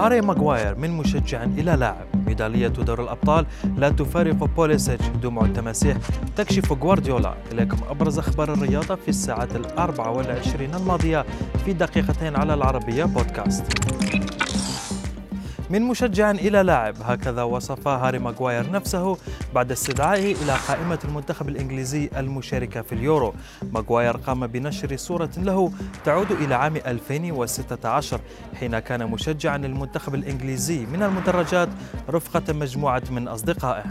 هاري ماغواير من مشجع إلى لاعب. ميدالية دور الأبطال لا تفارق بوليسيتش دموع التماسيح. تكشف غوارديولا إليكم أبرز أخبار الرياضة في الساعات الأربع والعشرين الماضية في دقيقتين على العربية بودكاست. من مشجع إلى لاعب. هكذا وصف هاري ماغواير نفسه بعد استدعائه إلى قائمة المنتخب الإنجليزي المشاركة في اليورو. ماغواير قام بنشر صورة له تعود إلى عام 2016 حين كان مشجعا للمنتخب الإنجليزي من المدرجات رفقة مجموعة من أصدقائه.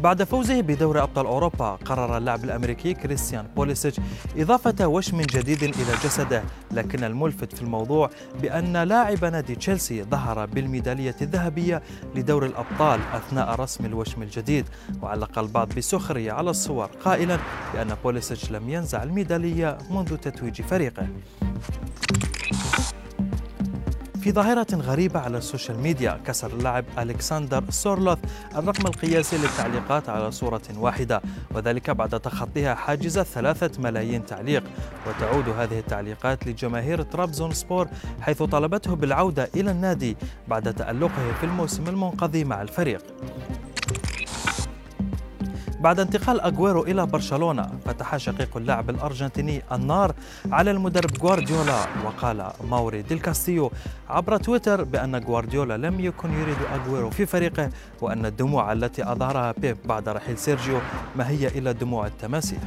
بعد فوزه بدوري أبطال أوروبا قرر اللاعب الأمريكي كريستيان بوليسيتش إضافة وشم جديد إلى جسده. لكن الملفت في الموضوع بأن لاعب نادي تشيلسي ظهر بالميدالية الذهبية لدور الأبطال أثناء رسم الوشم الجديد. وعلق البعض بسخرية على الصور قائلا بأن بوليسيتش لم ينزع الميدالية منذ تتويج فريقه. في ظاهرة غريبة على السوشيال ميديا كسر اللاعب ألكسندر سورلوث الرقم القياسي للتعليقات على صورة واحدة وذلك بعد تخطيها حاجز ثلاثة ملايين تعليق. وتعود هذه التعليقات لجماهير ترابزون سبور حيث طلبته بالعودة إلى النادي بعد تألقه في الموسم المنقضي مع الفريق. بعد انتقال أغويرو إلى برشلونة فتح شقيق اللاعب الأرجنتيني النار على المدرب غوارديولا وقال ماوري ديل كاستيو عبر تويتر بأن غوارديولا لم يكن يريد أغويرو في فريقه وأن الدموع التي أظهرها بيب بعد رحيل سيرجيو ما هي إلا دموع التماسيح.